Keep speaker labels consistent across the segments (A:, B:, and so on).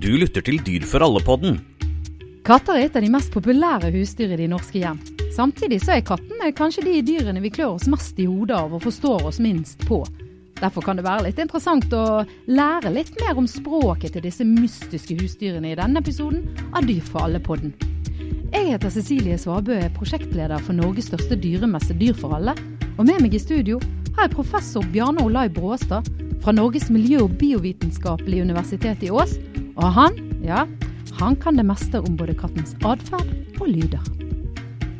A: Du lytter til Dyr for alle-podden.
B: Katter er et av de mest populære husdyr i de norske hjem. Samtidig så er kattene kanskje de dyrene vi klør oss mest i hodet av og forstår oss minst på. Derfor kan det være litt interessant å lære litt mer om språket til disse mystiske husdyrene i denne episoden av Dyr for alle-podden. Jeg heter Cecilie Svabø, er prosjektleder for Norges største dyremesse Dyr for alle. Og med meg i studio har jeg professor Bjarne Olai Bråstad fra Norges miljø- og biovitenskapelige universitet i Ås. Og han, ja, han kan det meste om både kattens atferd og lyder.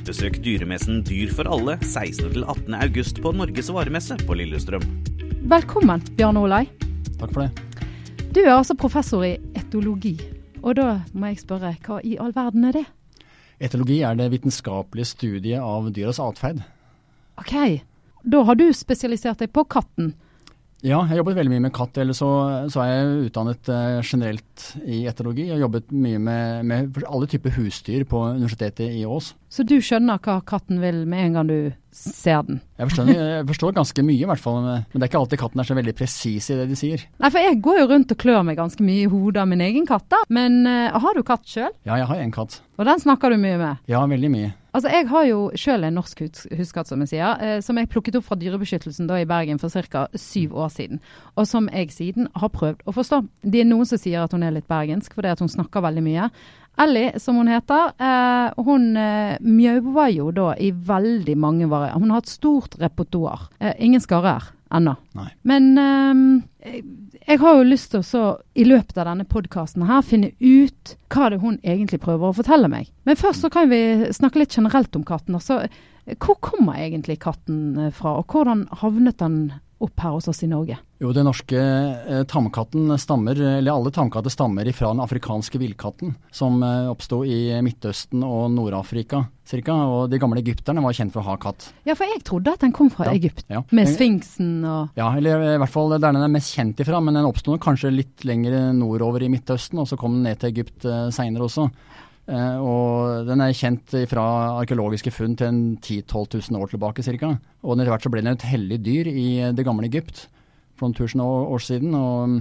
A: Besøk dyremessen Dyr for alle 16.-18. august på Norges varemesse på Lillestrøm.
B: Velkommen, Bjarne Olai.
C: Takk for det.
B: Du er altså professor i etologi. Og da må jeg spørre, hva i all verden er det?
C: Etologi er det vitenskapelige studiet av dyras atferd.
B: Ok, da har du spesialisert deg på katten.
C: Ja, jeg har jobbet veldig mye med katt. Eller så, så er jeg utdannet eh, generelt i etologi. Jeg har jobbet mye med, med alle typer husdyr på Universitetet i Ås.
B: Så du skjønner hva katten vil med en gang du ser den?
C: Jeg forstår, jeg forstår ganske mye, i hvert fall. Men det er ikke alltid katten er så veldig presis i det de sier.
B: Nei, for jeg går jo rundt og klør meg ganske mye i hodet av min egen katt, da. Men uh, har du katt sjøl?
C: Ja, jeg har en katt.
B: Og den snakker du mye med?
C: Ja, veldig mye.
B: Altså, Jeg har jo sjøl en norsk hus huskatt, som jeg sier, eh, som jeg plukket opp fra Dyrebeskyttelsen da i Bergen for ca. syv år siden. Og som jeg siden har prøvd å forstå. Det er noen som sier at hun er litt bergensk fordi at hun snakker veldig mye. Ellie, som hun heter, eh, hun eh, mjauer jo da i veldig mange varianter. Hun har et stort repertoar. Eh, ingen skarrer ennå. Men eh, jeg har jo lyst til å så, i løpet av denne podkasten her finne ut hva det hun egentlig prøver å fortelle meg. Men først så kan vi snakke litt generelt om katten. Altså, hvor kommer egentlig katten eh, fra, og hvordan havnet den opp her hos oss i Norge?
C: Jo, Den norske eh, tamkatten stammer, eller alle tamkatter stammer fra den afrikanske villkatten, som eh, oppsto i Midtøsten og Nord-Afrika cirka, og de gamle egypterne var kjent for å ha katt.
B: Ja, for jeg trodde at den kom fra
C: Ja,
B: Egypt,
C: ja.
B: med sfinksen og
C: Ja, eller i hvert fall der den er mest kjent ifra, men den oppsto kanskje litt lenger nordover i Midtøsten, og så kom den ned til Egypt eh, seinere også. Eh, og den er kjent fra arkeologiske funn til en 10 000-12 000 år tilbake ca. Og etter hvert så ble den et hellig dyr i eh, det gamle Egypt for noen tusen år, siden. og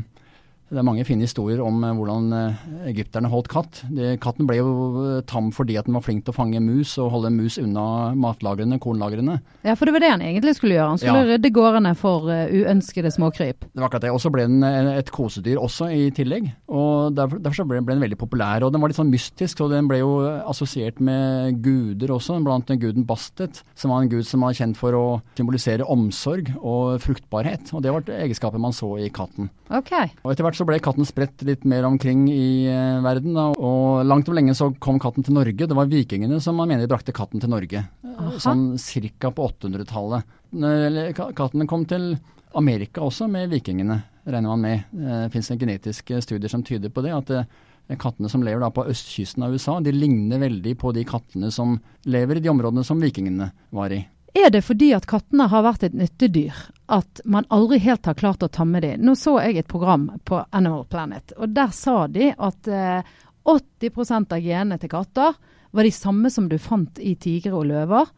C: det er mange fine historier om eh, hvordan eh, egypterne holdt katt. De, katten ble jo eh, tam fordi at den var flink til å fange mus og holde mus unna matlagrene, kornlagrene.
B: Ja, for det var det han egentlig skulle gjøre. Han skulle
C: Ja.
B: rydde gårdene for uønskede småkryp.
C: Det var akkurat det. Og så ble den et kosedyr også i tillegg. Og Derfor, derfor så ble, den veldig populær. Og den var litt sånn mystisk, og den ble jo assosiert med guder også. Blant guden Bastet, som var en gud som var kjent for å symbolisere omsorg og fruktbarhet. Og det var egenskaper man så i katten.
B: Ok.
C: Og etter hvert så ble katten spredt litt mer omkring i eh, verden. Da. Og langt om lenge så kom katten til Norge. Det var vikingene som man mener brakte katten til Norge.
B: Aha.
C: Sånn cirka på 800-tallet. Eller Katten kom til Amerika også med vikingene, regner man med. Det fins genetiske studier som tyder på det. at eh, Kattene som lever på østkysten av USA, de ligner veldig på de kattene som lever i de områdene som vikingene var i.
B: Er det fordi at kattene har vært et nyttedyr at man aldri helt har klart å tamme dem? Nå så jeg et program på Animal Planet, og der sa de at eh, 80% av genene til katter var de samme som du fant i tigre og løver.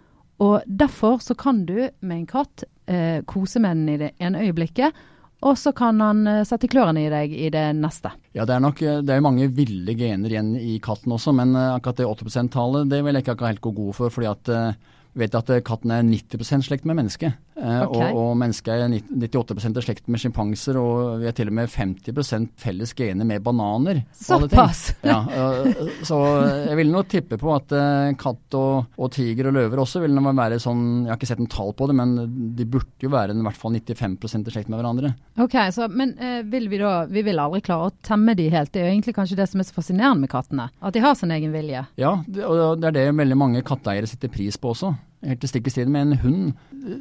B: Og derfor så kan du med en katt eh, kose med den i det ene øyeblikket, og så kan han eh, sette klørne i deg i det neste.
C: Ja, det er nok det er mange ville gener igjen i katten også, men eh, akkurat det 80 %-tallet det vil jeg ikke akkurat helt gå god for. fordi at eh, vet at katten er 90% slekt med mennesket. Eh,
B: Ok.
C: og, og mennesket er 98 i slekt med sjimpanser, og vi er til og med 50 felles gener med bananer.
B: Såpass!
C: Ja, øh, så jeg vil nå tippe på at øh, katt og, og tiger og løver også vil være sånn Jeg har ikke sett en tall på det, men de burde jo være i hvert fall 95 i slekt med hverandre.
B: Ok, så, Men eh, vil vi da Vi vil aldri klare å temme de helt. Det er jo egentlig kanskje det som er så fascinerende med kattene. At de har sin egen vilje.
C: Ja, det, og det er det veldig mange katteeiere setter pris på også. Helt stikk i strid med en hund.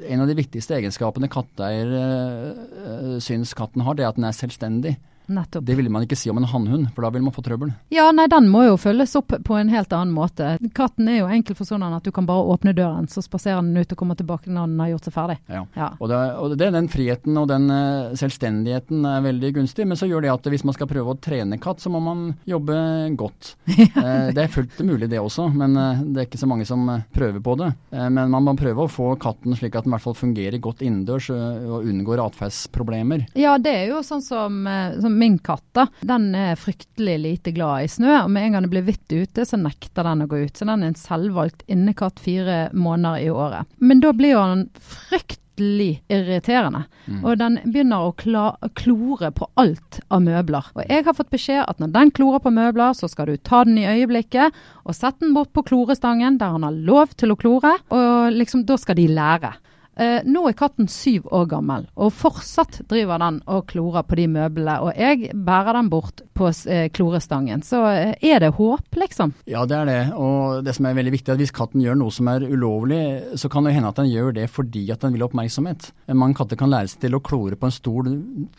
C: En av de viktigste egenskapene katteeier øh, syns katten har, det er at den er selvstendig.
B: Nettopp.
C: Det ville man ikke si om en hannhund, for da vil man få trøbbel.
B: Ja, nei, den må jo følges opp på en helt annen måte. Katten er jo enkel for sånn at du kan bare åpne døren, så spaserer den ut og kommer tilbake når den har gjort seg ferdig.
C: Ja.
B: Ja.
C: Og, det, og det, den friheten og den eh, selvstendigheten er veldig gunstig, men så gjør det at hvis man skal prøve å trene katt, så må man jobbe godt. Eh, det er fullt mulig det også, men eh, det er ikke så mange som prøver på det. Men man må prøve å få katten slik at den i hvert fall fungerer godt innendørs og unngår atferdsproblemer.
B: Ja, det er jo sånn som, som min katt, da, den er fryktelig lite glad i snø. Og med en gang det blir hvitt ute, så nekter den å gå ut. Så den er en selvvalgt innekatt fire måneder i året. Men da blir jo han fryktelig irriterende. Mm. Og den begynner å klore på alt av møbler. Og jeg har fått beskjed at når den klorer på møbler, så skal du ta den i øyeblikket og sette den bort på klorestangen der han har lov til å klore. Og liksom, da skal de lære. Eh, nå er katten syv år gammel, og fortsatt driver den og klorer på de møblene. Og jeg bærer den bort på eh, klorestangen. Så eh, er det håp, liksom?
C: Ja, det er det. Og det som er veldig viktig, er at hvis katten gjør noe som er ulovlig, så kan det hende at den gjør det fordi at den vil ha oppmerksomhet. Mange katter kan lære seg til å klore på en stol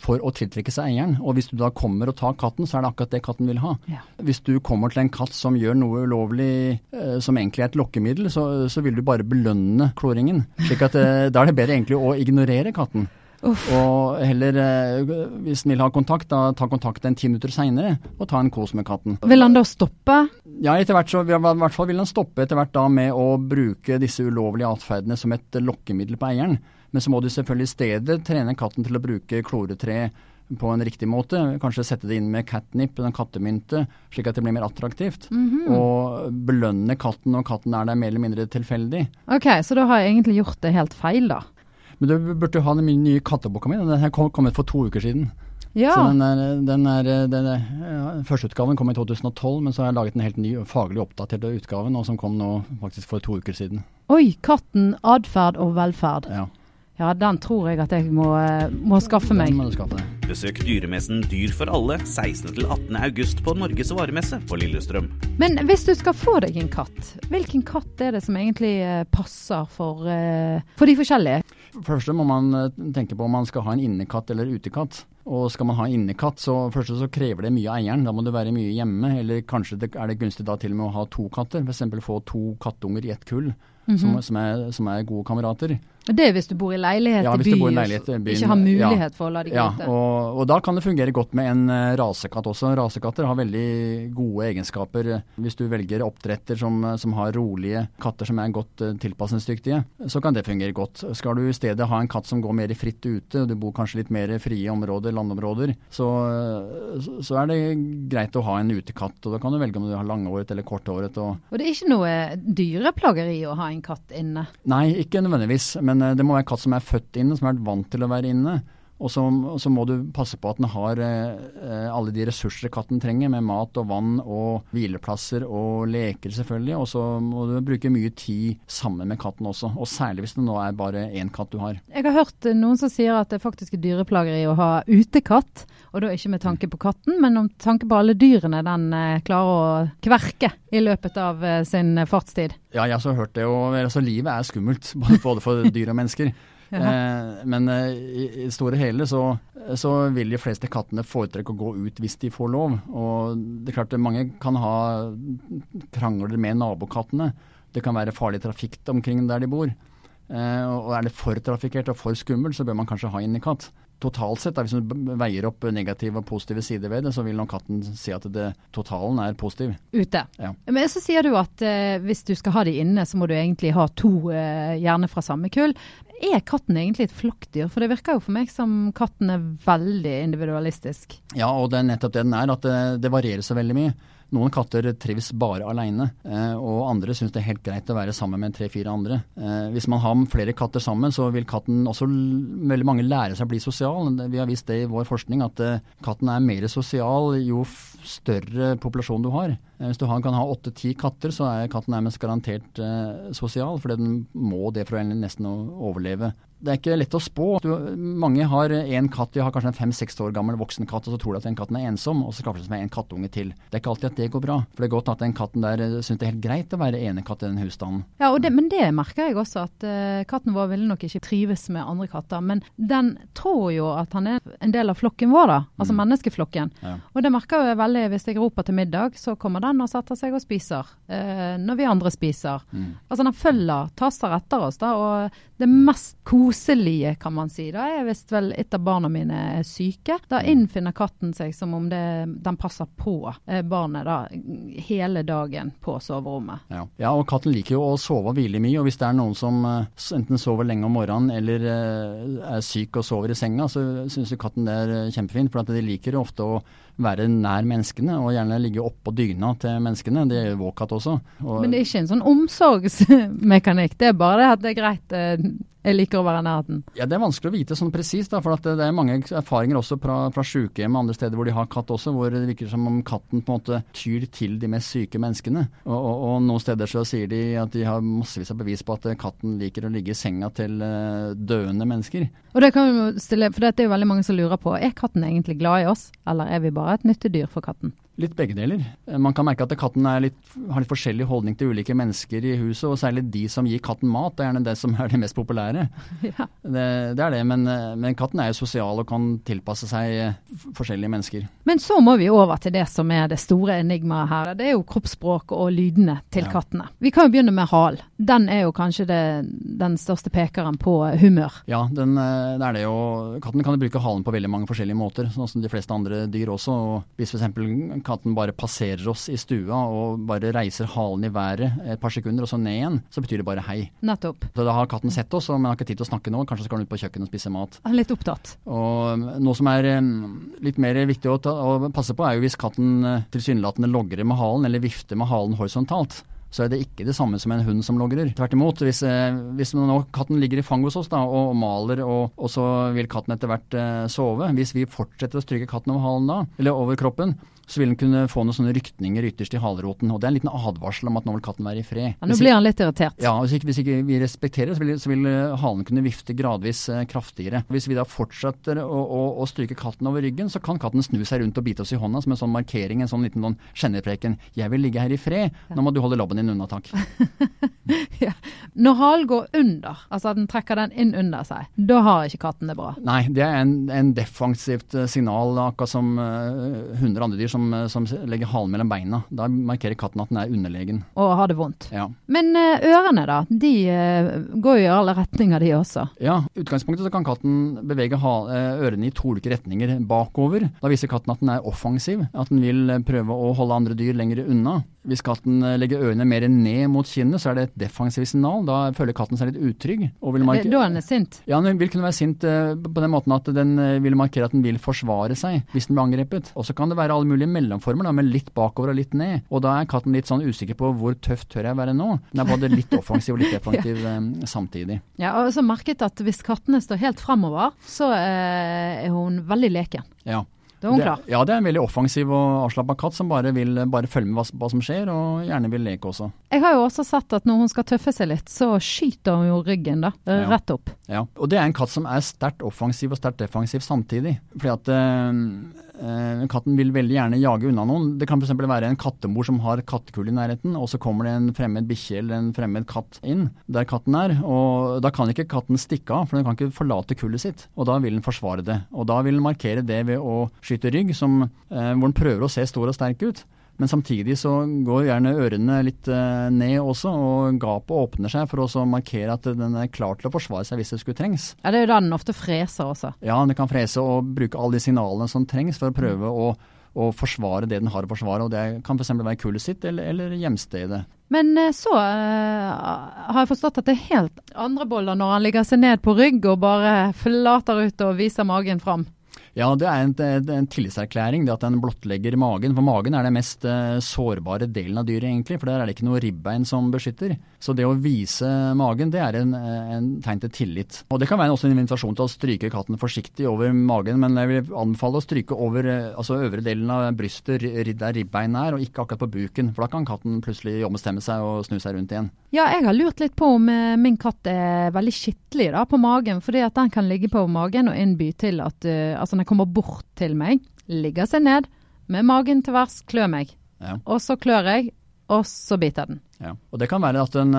C: for å tiltrekke seg eieren. Og hvis du da kommer og tar katten, så er det akkurat det katten vil ha. Ja. Hvis du kommer til en katt som gjør noe ulovlig som egentlig er et lokkemiddel, så, så vil du bare belønne kloringen. slik at da er det bedre egentlig å ignorere katten. Uff. Og heller, eh, hvis den vil ha kontakt, da ta kontakt en ti minutter seinere og ta en kos med katten.
B: Vil han da stoppe?
C: Ja, etter hvert så i hvert fall vil han stoppe etter hvert da med å bruke disse ulovlige atferdene som et lokkemiddel på eieren. Men så må du selvfølgelig i stedet trene katten til å bruke kloretre på en riktig måte. Kanskje sette det inn med catnip, en kattemynte, slik at det blir mer attraktivt. Mm -hmm. Og belønne katten når katten er der mer eller mindre tilfeldig.
B: Ok, Så da har jeg egentlig gjort det helt feil, da.
C: Men du burde ha den nye katteboka mi. Den her kom kommet for to uker siden.
B: Ja.
C: Så den er, den er, den er ja, Førsteutgaven kom i 2012, men så har jeg laget en helt ny faglig oppdatert utgave nå, som kom nå faktisk for to uker siden.
B: Oi! Katten, atferd og velferd.
C: Ja.
B: Ja, den tror jeg at jeg må, eh, må skaffe meg.
C: Må skaffe.
A: Besøk dyremessen Dyr for alle 16.-18. august på Norges varemesse på Lillestrøm.
B: Men hvis du skal få deg en katt, hvilken katt er det som egentlig eh, passer for, eh, for de forskjellige?
C: Først må man tenke på om man skal ha en innekatt eller utekatt. Og skal man ha innekatt, så først så krever det mye av eieren. Da må det være mye hjemme. Eller kanskje det, er det gunstig da til og med å ha to katter. F.eks. få to kattunger i ett kull, mm -hmm. som, som, er, som, er, gode kamerater.
B: Det er hvis du bor i leilighet
C: ja,
B: i byen,
C: leilighet i
B: byen ikke har mulighet ja, for å la de gå
C: ja. Og, og da kan det fungere godt med en uh, rasekatt også. Rasekatter har veldig gode egenskaper. Hvis du velger oppdretter som, som har rolige katter som er godt tilpasningsdyktige, så kan det fungere godt. Skal du i stedet ha en katt som går mer fritt ute, og du bor kanskje litt mer frie områder, landområder, så, så er det greit å ha en utekatt. Og da kan du velge om du har langåret eller kortåret.
B: Og, og det er ikke noe dyreplageri å ha en katt inne?
C: Nei, ikke nødvendigvis. Men men eh, det må være katt som er født inne, som har vært vant til å være inne. Og så, og så, må du passe på at den har eh, eh, alle de ressurser katten trenger, med mat og vann og hvileplasser og leker, selvfølgelig. Og så må du bruke mye tid sammen med katten også, og særlig hvis det nå er bare én katt du har.
B: Jeg har hørt noen som sier at det faktisk er dyreplageri å ha utekatt. Og da ikke med tanke på katten, men om tanke på alle dyrene den eh, klarer å kverke i løpet av eh, sin fartstid.
C: Ja, jeg har så hørt det. Og altså, livet er skummelt, både for dyr og mennesker. Eh, men eh, i, det store hele så, så, vil de fleste kattene foretrekke å gå ut hvis de får lov. Og det er klart mange kan ha krangler med nabokattene. Det kan være farlig trafikk omkring der de bor. Eh, og er det for trafikkert og for skummelt, så bør man kanskje ha innekatt totalt sett, da, hvis du veier opp negative og positive sider ved det, så vil nok katten si at det, totalen er positiv.
B: Ute.
C: Ja.
B: Men så sier du at eh, hvis du skal ha de inne, så må du egentlig ha to, eh, gjerne fra samme kull. Er katten egentlig et flokkdyr? For det virker jo for meg som katten er veldig individualistisk.
C: Ja, og det er nettopp det den er. At det, det varierer så veldig mye. Noen katter trives bare alene, eh, og andre syns det er helt greit å være sammen med tre-fire andre. Eh, hvis man har flere katter sammen, så vil katten også veldig mange lære seg å bli sosial. Vi har vist det i vår forskning at eh, katten er mer sosial jo større populasjon du har. Hvis du kan ha åtte-ti katter, så er katten nærmest garantert sosial, for den må det for å nesten overleve det er ikke lett å spå. Du, mange har én katt, de har kanskje en fem-seks år gammel voksen katt, og så tror de at den katten er ensom, og så skaffer de seg en kattunge til. Det er ikke alltid at det går bra. For det er godt at den katten der eh, syns det er helt greit å være enekatt i den husstanden.
B: Ja, det, men det merker jeg også, at uh, katten vår ville nok ikke trives med andre katter. Men den tror jo at han er en del av flokken vår, da. Altså mm. menneskeflokken. Ja. Og det merker jeg veldig hvis jeg roper til middag, så kommer den og setter seg og spiser. Eh, når vi andre spiser. Mm. Altså den følger, tasser etter oss, da. Og det mest koselige kan man si. Da er hvis vel et av barna mine er syke. Da innfinner katten seg som om det, den passer på eh, barnet da, hele dagen på soverommet.
C: Ja. ja. og katten liker jo å sove og hvile mye. Og hvis det er noen som eh, enten sover lenge om morgenen eller eh, er syk og sover i senga, så syns jo katten det er kjempefint. For at de liker ofte å være nær menneskene, og gjerne ligge oppå dyna til menneskene. Det gjør katt også.
B: Og Men det er ikke en sånn omsorgsmekanikk, det er bare det at det er greit jeg liker å være nær den.
C: Ja, Det er vanskelig å vite sånn presist, for det, det, er mange erfaringer også fra, fra sykehjem og andre steder hvor de har katt også, hvor det virker som om katten på en måte tyr til de mest syke menneskene. Og, og, og noen steder så sier de at de har massevis av bevis på at katten liker å ligge i senga til uh, døende mennesker.
B: Og det kan vi stille, for det er jo veldig mange som lurer på, er katten egentlig glad i oss, eller er vi bare et nyttedyr for katten?
C: Litt begge deler. Eh, man kan merke at katten litt, har litt forskjellig holdning til ulike mennesker i huset, og særlig de som gir katten mat. Det er gjerne det som er det mest populære. Ja. Det, det, er det, men, eh, men, katten er jo sosial og kan tilpasse seg eh, forskjellige mennesker.
B: Men så må vi over til det som er det store enigmaet her. Det er jo kroppsspråk og lydene til ja. kattene. Vi kan jo begynne med hal. Den er jo kanskje det, den største pekeren på humør.
C: Ja, den, det er det jo. Katten kan jo bruke halen på veldig mange forskjellige måter, sånn som de fleste andre dyr også. og Hvis f.eks katten bare passerer oss i stua og bare reiser halen i været et par sekunder og så ned igjen, så betyr det bare hei.
B: Nettopp.
C: Så da har katten sett oss, men har ikke tid til å snakke nå. Kanskje skal den ut på kjøkkenet og spise mat.
B: Han er litt opptatt.
C: Og noe som er litt mer viktig å, ta, å passe på, er jo hvis katten eh, tilsynelatende logrer med halen eller vifter med halen horisontalt så er det ikke det samme som en hund som logrer. Tvert imot. Hvis, eh, hvis nå katten ligger i fanget hos oss da, og maler, og, og, så vil katten etter hvert eh, sove Hvis vi fortsetter å stryke katten over halen da, eller over kroppen, så vil den kunne få noen sånne rykninger ytterst i haleroten. Og det er en liten advarsel om at nå vil katten være i fred.
B: Ja, nå blir han litt irritert.
C: Ja, hvis ikke, hvis ikke vi respekterer så vil, så vil eh, halen kunne vifte gradvis eh, kraftigere. Hvis vi da fortsetter å, å, å, stryke katten over ryggen, så kan katten snu seg rundt og bite oss i hånda som en sånn markering, en sånn liten sånn. 'Jeg vil ligge her i fred, nå må du holde labben din under, takk'.
B: ja. Når halen går under, altså at den trekker den inn under seg, da har ikke katten det bra?
C: Nei, det er en, en defensivt eh, signal, akkurat som uh, hunder og andre dyr som, eh, som, legger halen mellom beina. Da markerer katten at den er underlegen.
B: Og har det vondt.
C: Ja.
B: Men uh, ørene, da? De uh, går jo i alle retninger, de også?
C: Ja, i utgangspunktet så kan katten bevege ørene i to ulike retninger bakover. Da viser katten at den er offensiv, at den vil prøve å holde andre dyr lenger unna. Hvis katten legger ørene mer ned mot kinnet, så er det et defensivt signal. Da føler katten seg litt utrygg.
B: Og vil da er den sint?
C: Ja, den vil kunne være sint uh, på den måten at den uh, vil markere at den vil forsvare seg hvis den blir angrepet. Og så kan det være alle mulige mellomformer, da, med litt bakover og litt ned. Og da er katten litt sånn usikker på hvor tøft tør jeg være nå. Den er både litt offensiv og litt defensiv ja. samtidig.
B: Ja, og så merket at hvis kattene står helt framover, så er hun veldig leken.
C: Ja.
B: Da er hun klar.
C: ja, det er en veldig offensiv og avslappa katt som bare vil bare følge med hva, hva, som skjer, og gjerne vil leke også.
B: Jeg har jo også sett at når hun skal tøffe seg litt, så skyter hun jo ryggen da, rett opp.
C: Ja, og det er en katt som er sterkt offensiv og sterkt defensiv samtidig. Fordi at øh, Eh, katten vil veldig gjerne jage unna noen. Det kan f.eks. være en kattemor som har kattekull i nærheten, og så kommer det en fremmed bikkje eller en fremmed katt inn der katten er. og Da kan ikke katten stikke av, for den kan ikke forlate kullet sitt. Og da vil den forsvare det. Og da vil den markere det ved å skyte rygg, som, eh, hvor den prøver å se stor og sterk ut. Men samtidig så går gjerne ørene litt eh, ned også, og gapet åpner seg for å markere at den er klar til å forsvare seg hvis det skulle trengs.
B: Ja, Det er jo da den ofte freser også.
C: Ja, den kan frese og bruke alle de signalene som trengs for å prøve mm. å, å forsvare det den har å forsvare. og Det kan f.eks. være kullet sitt eller, eller hjemstedet.
B: Men eh, så uh, har jeg forstått at det er helt andre boller når han ligger seg ned på rygg og bare flater ut og viser magen fram.
C: Ja, det er en, en tillitserklæring, det at den blottlegger magen. For magen er den mest uh, sårbare delen av dyret, egentlig. For der er det ikke noe ribbein som beskytter. Så det å vise magen, det er en, en tegn til tillit. Og det kan være også en invitasjon til å stryke katten forsiktig over magen, men jeg vil anbefale å stryke over uh, altså øvre delen av brystet, der ribbeinet er, og ikke akkurat på buken. For da kan katten plutselig ombestemme seg og snu seg rundt igjen.
B: Ja, jeg har lurt litt på om uh, min katt er veldig skittlig da, på magen, fordi at den kan ligge på magen og innby til at altså den kommer bort til meg, ligger seg ned, med magen til værs, klør meg. Ja. Og så klør jeg, og så biter den.
C: Ja. Og Det kan være at den,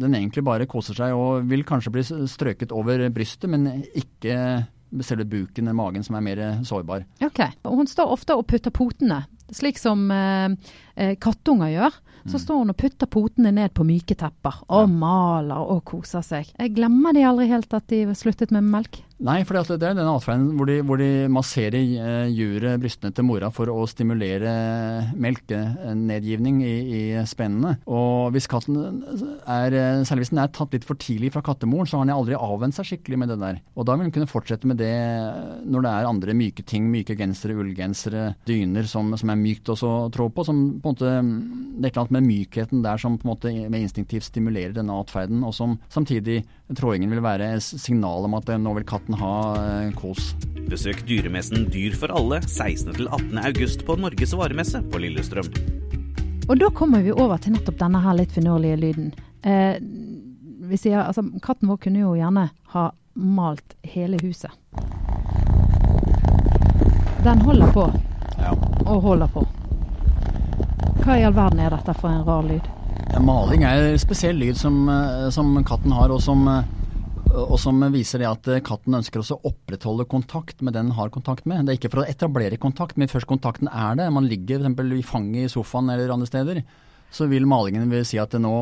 C: den, egentlig bare koser seg og vil kanskje bli strøket over brystet, men ikke selve buken eller magen som er mer sårbar.
B: Ok. Og hun står ofte og putter potene, slik som eh, eh, kattunger gjør. Så
C: Mm.
B: står hun og putter potene ned på myke tepper og maler og koser seg. Jeg glemmer de aldri helt at de sluttet med melk.
C: Nei, for det er den atferden hvor, de- hvor de masserer eh, juret, brystene til mora, for å stimulere melkenedgivning i, i spennene. Og hvis katten er, særlig hvis den er tatt litt for tidlig fra kattemoren, så har den aldri avvent seg skikkelig med det der. Og da vil den kunne fortsette med det når det er andre myke ting, myke gensere, ullgensere, dyner som, som er mykt også å trå på. Som på en måte, det er et eller annet med mykheten der som på en måte med instinktivt stimulerer denne atferden, og som samtidig trådingen vil være signal om at eh, nå vil katten ha eh, kos.
A: Besøk dyremessen Dyr for alle 16. til 18. august på Norges varemesse på Lillestrøm.
B: Og da kommer vi over til nettopp denne her litt finurlige lyden. Eh, vi sier, altså, katten vår kunne jo gjerne ha malt hele huset. Den holder på
C: Ja.
B: og holder på. Hva i all verden er dette for en rar lyd?
C: Maling er spesiell lyd som, eh, som katten har, og som, eh, og som viser det at eh, katten ønsker også å opprettholde kontakt med den den har kontakt med. Det er ikke for å etablere kontakt, men først kontakten er det. Man ligger f.eks. i fanget i sofaen eller andre steder. Så vil malingen vil si at nå,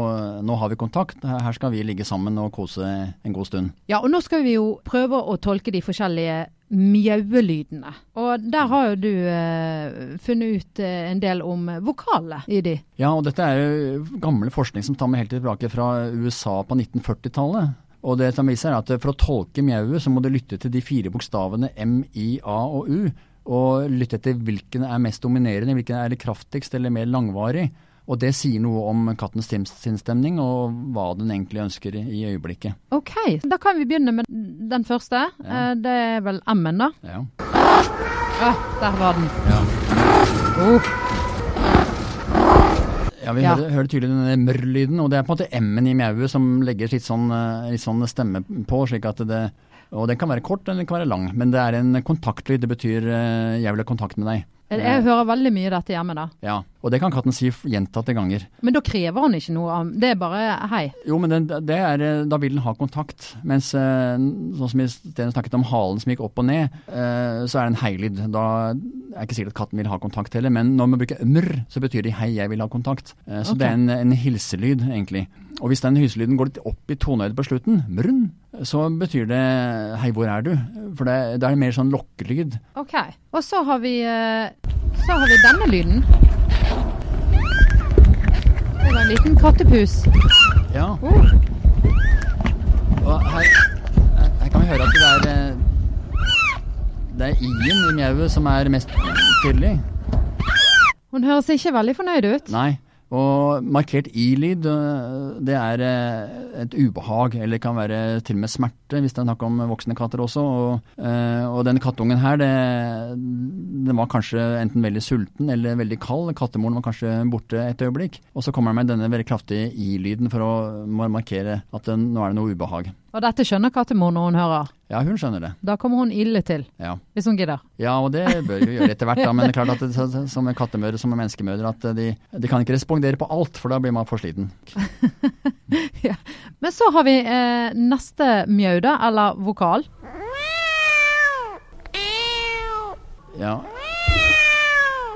C: nå har vi kontakt, her skal vi ligge sammen og kose en god stund.
B: Ja, og nå skal vi jo prøve å tolke de forskjellige mjauelydene. Og der har jo du eh, funnet ut eh, en del om vokalene i de.
C: Ja, og dette er jo gammel forskning som tar meg helt tilbake fra USA på 1940-tallet. Og det som viser er at For å tolke mjauet, så må du lytte til de fire bokstavene M, I, A og U. Og lytte etter hvilken er mest dominerende, hvilken er kraftigst eller mer langvarig. Og det sier noe om kattens sinnsstemning og hva den egentlig ønsker i øyeblikket.
B: OK, da kan vi begynne med den første.
C: Ja.
B: Eh, det er vel M-en, da.
C: Ja.
B: Ah, der var den.
C: ja.
B: Oh.
C: Ja, vi
B: Ja.
C: Hører, hører tydelig denne mørr-lyden, og det er på en måte M-en i mjauet som legger litt sånn, eh, litt sånn stemme på, slik at det Og den kan være kort, eller den kan være lang, men det er en kontaktlyd. Det betyr eh, 'jeg vil ha kontakt med deg'.
B: Jeg hører veldig mye dette hjemme, da.
C: Ja, og det kan katten si gjentatte ganger.
B: Men da krever han ikke noe av Det er bare hei.
C: Jo, men det, det er, eh, da vil den ha kontakt. Mens eh, sånn som i stedet snakket om halen som gikk opp og ned, eh, så er det en heilyd. Da er ikke sikkert at katten vil ha kontakt heller, men når man bruker mr, så betyr det hei, jeg vil ha kontakt. Så
B: okay.
C: det er en, en hilselyd, egentlig. Og hvis den hyselyden går litt opp i tonehøyde på slutten, mrn, så betyr det hei, hvor er du? For det, det er mer sånn lokkelyd.
B: OK. Og så har vi eh, Så har vi denne lyden. Det var en liten kattepus.
C: Ja.
B: Oh.
C: Og her, her- her kan vi høre at det er eh, Det er i-en i mjauet som er mest tydelig.
B: Hun høres ikke veldig fornøyd ut.
C: Nei. Og markert i-lyd, øh, det er eh, et ubehag, eller kan være til og med smerte, hvis det er snakk om voksne katter også. Og, eh, og denne kattungen her, det, den var kanskje enten veldig sulten eller veldig kald. Kattemoren var kanskje borte et øyeblikk. Og så kommer den med denne veldig kraftige i-lyden for å markere at den, nå er det noe ubehag.
B: Og dette skjønner kattemor når hun hører.
C: Ja, hun skjønner det.
B: Da kommer hun ille til,
C: Ja.
B: hvis hun gidder.
C: Ja, og det bør hun gjøre etter hvert. da, Men det er klart at det, som kattemødre som menneskemødre, at de, de kan ikke respondere på alt, for da blir man for sliten.
B: ja. Men så har vi eh, neste mjau, da, eller vokal.
C: Ja.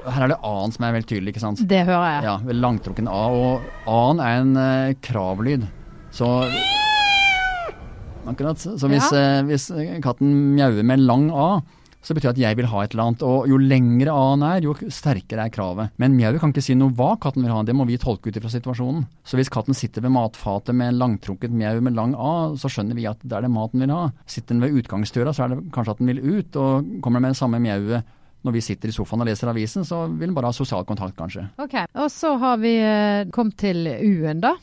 C: Her er det A-en som er veldig tydelig, ikke sant?
B: Det hører jeg.
C: Ja, langtrukken A. Og A-en er en eh, kravlyd. Så Akkurat. Så hvis, eh, hvis katten mjauer med lang A, så betyr det at jeg vil ha et eller annet. Og jo lengre A-en er, jo sterkere er kravet. Men mjauet kan ikke si noe hva katten vil ha, det må vi tolke ut ifra situasjonen. Så hvis katten sitter ved matfatet med langtrukket mjau med lang A, så skjønner vi at det er det maten vil ha. Sitter den ved utgangsdøra, så er det kanskje at den vil ut, og kommer den med det samme mjauet når vi sitter i sofaen og leser avisen, så vil den bare ha sosial kontakt, kanskje.
B: Ok, Og så har vi eh, kommet til U-en, da.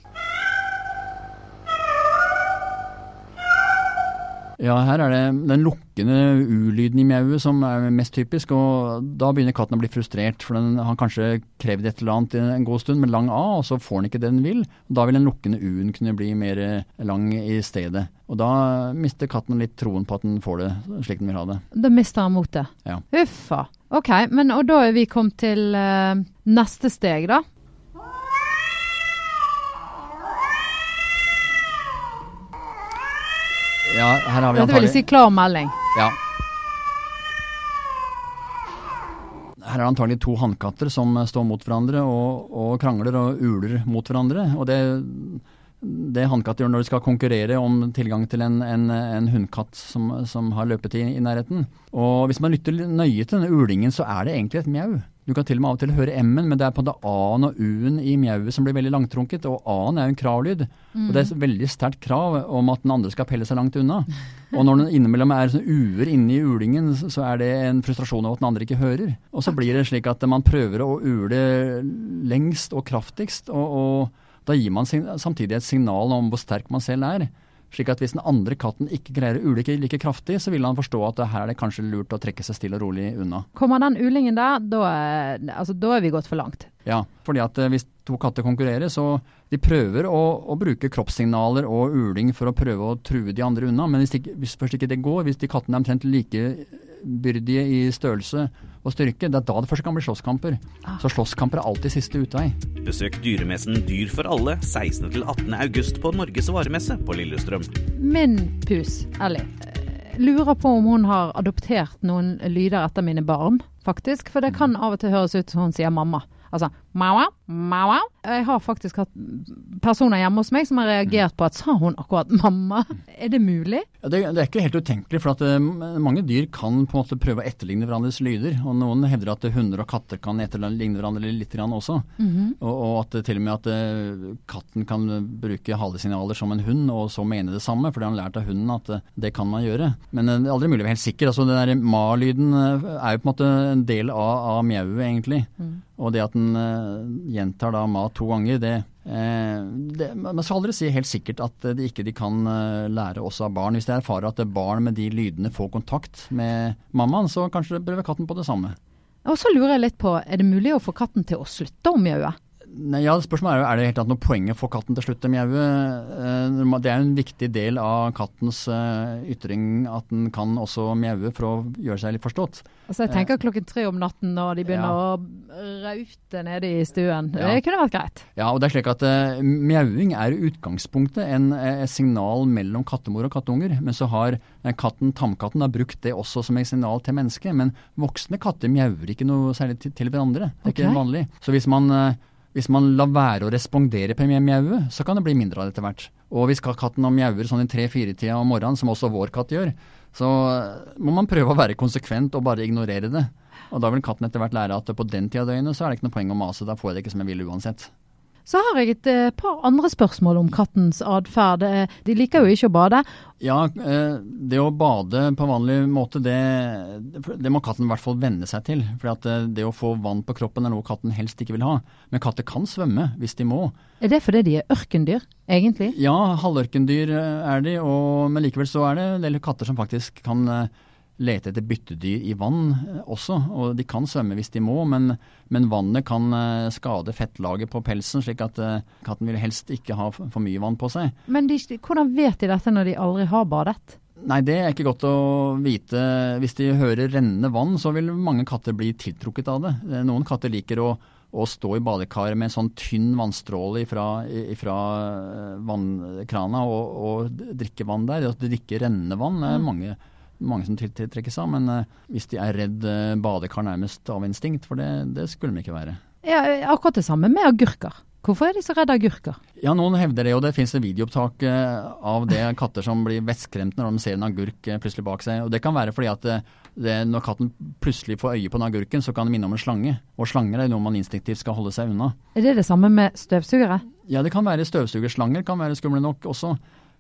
C: Ja, her er det den lukkende u-lyden i mjauet som er mest typisk, og da begynner katten å bli frustrert, for den har kanskje krevd et eller annet en god stund med lang A, og så får den ikke det den vil. Da vil den lukkende u-en kunne bli mer eh, lang i stedet. Og da mister katten litt troen på at den får det slik den vil ha det.
B: Da mister han motet.
C: Ja.
B: Uffa. Ok, men og da er vi kommet til uh, neste steg, da.
C: Ja, her har vi
B: Dette vil si klar melding.
C: Ja. Her er det antagelig to hannkatter som står mot hverandre og, og, krangler og uler mot hverandre. Og det, det hannkatter gjør når de skal konkurrere om tilgang til en, en, en hundkatt som, som har løpetid i, i nærheten. Og hvis man lytter nøye til denne ulingen, så er det egentlig et mjau. Du kan til og med av og til høre M-en, men det er på det A-en og U-en i mjauet som blir veldig langtrunket. Og A-en er jo en kravlyd. Mm. Og det er et veldig sterkt krav om at den andre skal pelle seg langt unna. Og når den innimellom er sånn uer inne i ulingen, så er det en frustrasjon av at den andre ikke hører. Og så blir det slik at man prøver å ule lengst og kraftigst, og, og da gir man samtidig et signal om hvor sterk man selv er. Slik at hvis den andre katten ikke greier å ule like kraftig, så vil han forstå at her er det kanskje lurt å trekke seg stille og rolig unna.
B: Kommer den ulingen der, da, altså, da er vi gått for langt.
C: Ja, fordi at eh, hvis to katter konkurrerer, så de prøver å, å, bruke kroppssignaler og uling for å prøve å true de andre unna. Men hvis, de, hvis først ikke det går, hvis de kattene er omtrent likebyrdige i størrelse og styrke. Det er da det først kan bli slåsskamper. Ah. Så slåsskamper er alltid siste utvei.
A: Besøk dyremessen Dyr for alle 16. til 18. august på Norges varemesse på Lillestrøm.
B: Min pus, Ellie, lurer på om hun har adoptert noen lyder etter mine barn, faktisk. For det kan av og til høres ut som hun sier mamma. Altså maua. Jeg har faktisk hatt personer hjemme hos meg som har reagert på at sa hun akkurat mamma? Er det mulig?
C: Ja, det, det, er ikke helt utenkelig, for at uh, mange dyr kan på en måte prøve å etterligne hverandres lyder. Og noen hevder at hunder og katter kan etterligne hverandre litt grann også. Mm -hmm. og, og, at til og med at uh, katten kan bruke halesignaler som en hund, og så mene det samme, for det har han lært av hunden at uh, det kan man gjøre. Men det er aldri mulig å være helt sikker. Altså, den der ma-lyden er jo på en måte en del av, av mjauet, egentlig. Mm. Og det at den gjentar da mat to ganger, det, eh, det, Man skal aldri si helt sikkert at de ikke de kan eh, lære også av barn. Hvis de erfarer at barn med de lydene får kontakt med mammaen, så kanskje prøver katten på det samme.
B: Og så lurer jeg litt på, er det mulig å få katten til å slutte å mjaue?
C: Ja, Spørsmålet er jo er det helt tatt noe poeng å få katten til slutt å mjaue. Eh, det er jo en viktig del av kattens eh, ytring at den kan også mjaue for å gjøre seg litt forstått.
B: Altså Jeg tenker klokken tre om natten når de begynner ja. å raute nede i stuen. Det ja. kunne vært greit.
C: Ja, og det er slik at uh, mjauing er i utgangspunktet en, et signal mellom kattemor og kattunger. Men så har katten, tamkatten har brukt det også som et signal til mennesket. Men voksne katter mjauer ikke noe særlig til, til hverandre. Det er okay. ikke vanlig. Så hvis man uh, hvis man lar være å respondere på mjaue, så kan det bli mindre av det etter hvert. Og hvis katten mjauer sånn i tre-fire-tida om morgenen, som også vår katt gjør, så må man prøve å være konsekvent og bare ignorere det. Og da vil katten etter hvert lære at på den tida av døgnet så er det ikke noe poeng å mase, da får jeg det ikke som jeg vil uansett.
B: Så har jeg et eh, par andre spørsmål om kattens atferd. Eh, de liker jo ikke å bade.
C: Ja, eh, det å bade på vanlig måte, det, det må katten i hvert fall venne seg til. For det å få vann på kroppen er noe katten helst ikke vil ha. Men katter kan svømme hvis de må.
B: Er det fordi de er ørkendyr, egentlig?
C: Ja, halvørkendyr er de. Og, men likevel så er det en del katter som faktisk kan lete etter byttedyr i vann eh, også. Og de kan svømme hvis de må, men, men vannet kan eh, skade fettlaget på pelsen, slik at uh, katten vil helst ikke ha for mye vann på seg.
B: Men de, hvordan vet de dette når de aldri har badet?
C: Nei, det er ikke godt å vite. Hvis de hører rennende vann, så vil mange katter bli tiltrukket av det. Noen katter liker å, å stå i badekaret med en sånn tynn vannstråle fra vannkrana og, og, drikke vann der. De drikker rennende vann er mm. mange mange som tiltrekkes av. Men uh, hvis de er redd uh, badekar nærmest av instinkt, for det, det skulle de ikke være.
B: Ja, Akkurat det samme med agurker. Hvorfor er de så redde agurker?
C: Ja, Noen hevder det, og det finnes videoopptak uh, av det katter som blir vettskremte når de ser en agurk plutselig bak seg. Og Det kan være fordi at det, når katten plutselig får øye på den agurken, så kan det minne om en slange. Og slanger er noe man instinktivt skal holde seg unna.
B: Er det det samme med støvsugere?
C: Ja, det kan være støvsugerslanger, kan være skumle nok også.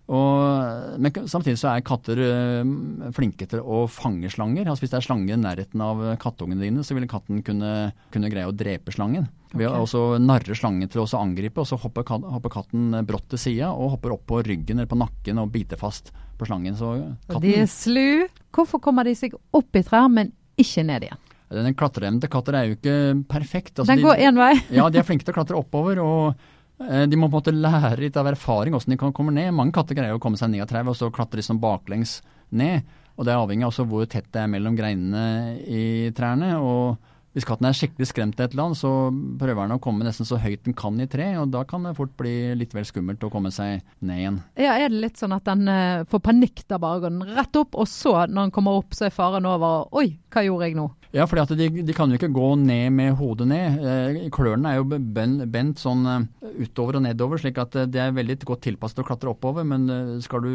C: Og, men samtidig så er katter øh, flinke til å fange slanger. Altså Hvis det er slange i nærheten av kattungene dine, så vil katten kunne, kunne greie å drepe slangen. Okay. Ved å også narre slangen til å angripe, og så hopper, hopper katten brått til sida og hopper opp på ryggen eller på nakken og biter fast på slangen. Så
B: katten, de er slu. Hvorfor kommer de seg opp i trær, men ikke ned igjen?
C: Den klatreevnen til katter er jo ikke perfekt.
B: Altså, Den går én vei?
C: ja, de er flinke til å klatre oppover. og Eh, de må på en måte lære litt av erfaring hvordan de kan komme ned. Mange katter greier å komme seg ned av trauet, og så klatre liksom baklengs ned. Og Det er avhengig av hvor tett det er mellom greinene i trærne. og Hvis katten er skikkelig skremt av et eller annet, så prøver den å komme nesten så høyt den kan i tre, og da kan det fort bli litt vel skummelt å komme seg ned igjen.
B: Ja, Er det litt sånn at den uh, får panikk da bare går den rett opp, og så når den kommer opp, så er faren over Oi, hva gjorde jeg nå?
C: Ja, fordi de, de, kan jo ikke gå ned med hodet ned. Eh, klørne er jo bent sånn eh, utover og nedover, slik at eh, det er veldig godt tilpasset å klatre oppover. Men eh, skal du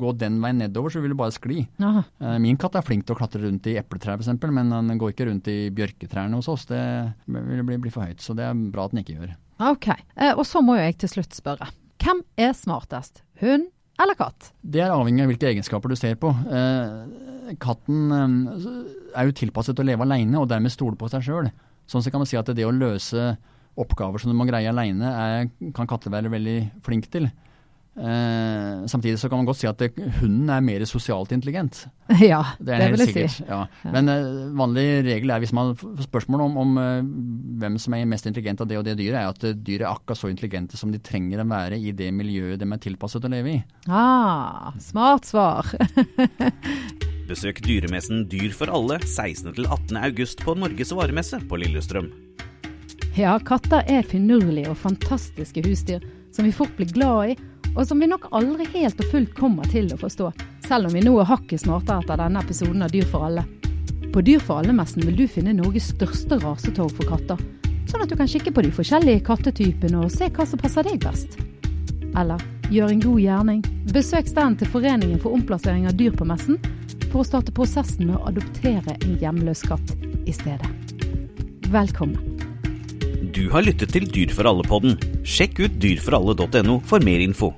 C: gå den veien nedover, så vil du bare skli.
B: Aha.
C: Eh, min katt er flink til å klatre rundt i epletrær f.eks., men han går ikke rundt i bjørketrærne hos oss. Det vil bli, bli, for høyt, så det er bra at den ikke gjør.
B: Ok, Og så må jo jeg til slutt spørre. Hvem er smartest? Hund eller katt?
C: Det er avhengig av hvilke egenskaper du ser på. Katten er jo tilpasset til å leve alene, og dermed stole på seg sjøl. Sånn så kan man si at det å løse oppgaver som du må greie alene, kan katter være veldig flink til. Eh, samtidig så kan man godt si at det, hunden er mer sosialt intelligent.
B: Ja,
C: det,
B: det vil jeg
C: sikkert,
B: si.
C: Ja. Men eh, vanlig regel er hvis man får spørsmål om, om eh, hvem som er mest intelligent av det og det dyret, er at uh, dyret er akkurat så intelligente som de trenger å være i det miljøet de er tilpasset å leve i.
B: Ah, smart svar.
A: Besøk dyremessen Dyr for alle 16.-18. august på Norges varemesse på Lillestrøm.
B: Ja, katter er finurlige og fantastiske husdyr som vi fort blir glad i og som vi nok aldri helt og fullt kommer til å forstå, selv om vi nå er hakket smartere etter denne episoden av Dyr for alle. På Dyr for alle-messen vil du finne Norges største rasetog for katter, sånn at du kan kikke på de forskjellige kattetypene og se hva som passer deg best. Eller gjør en god gjerning. Besøk stedet til Foreningen for omplassering av dyr på messen for å starte prosessen med å adoptere en hjemløs katt i stedet. Velkommen.
A: Du har lyttet til Dyr for alle-podden. Sjekk ut dyrforalle.no for mer info.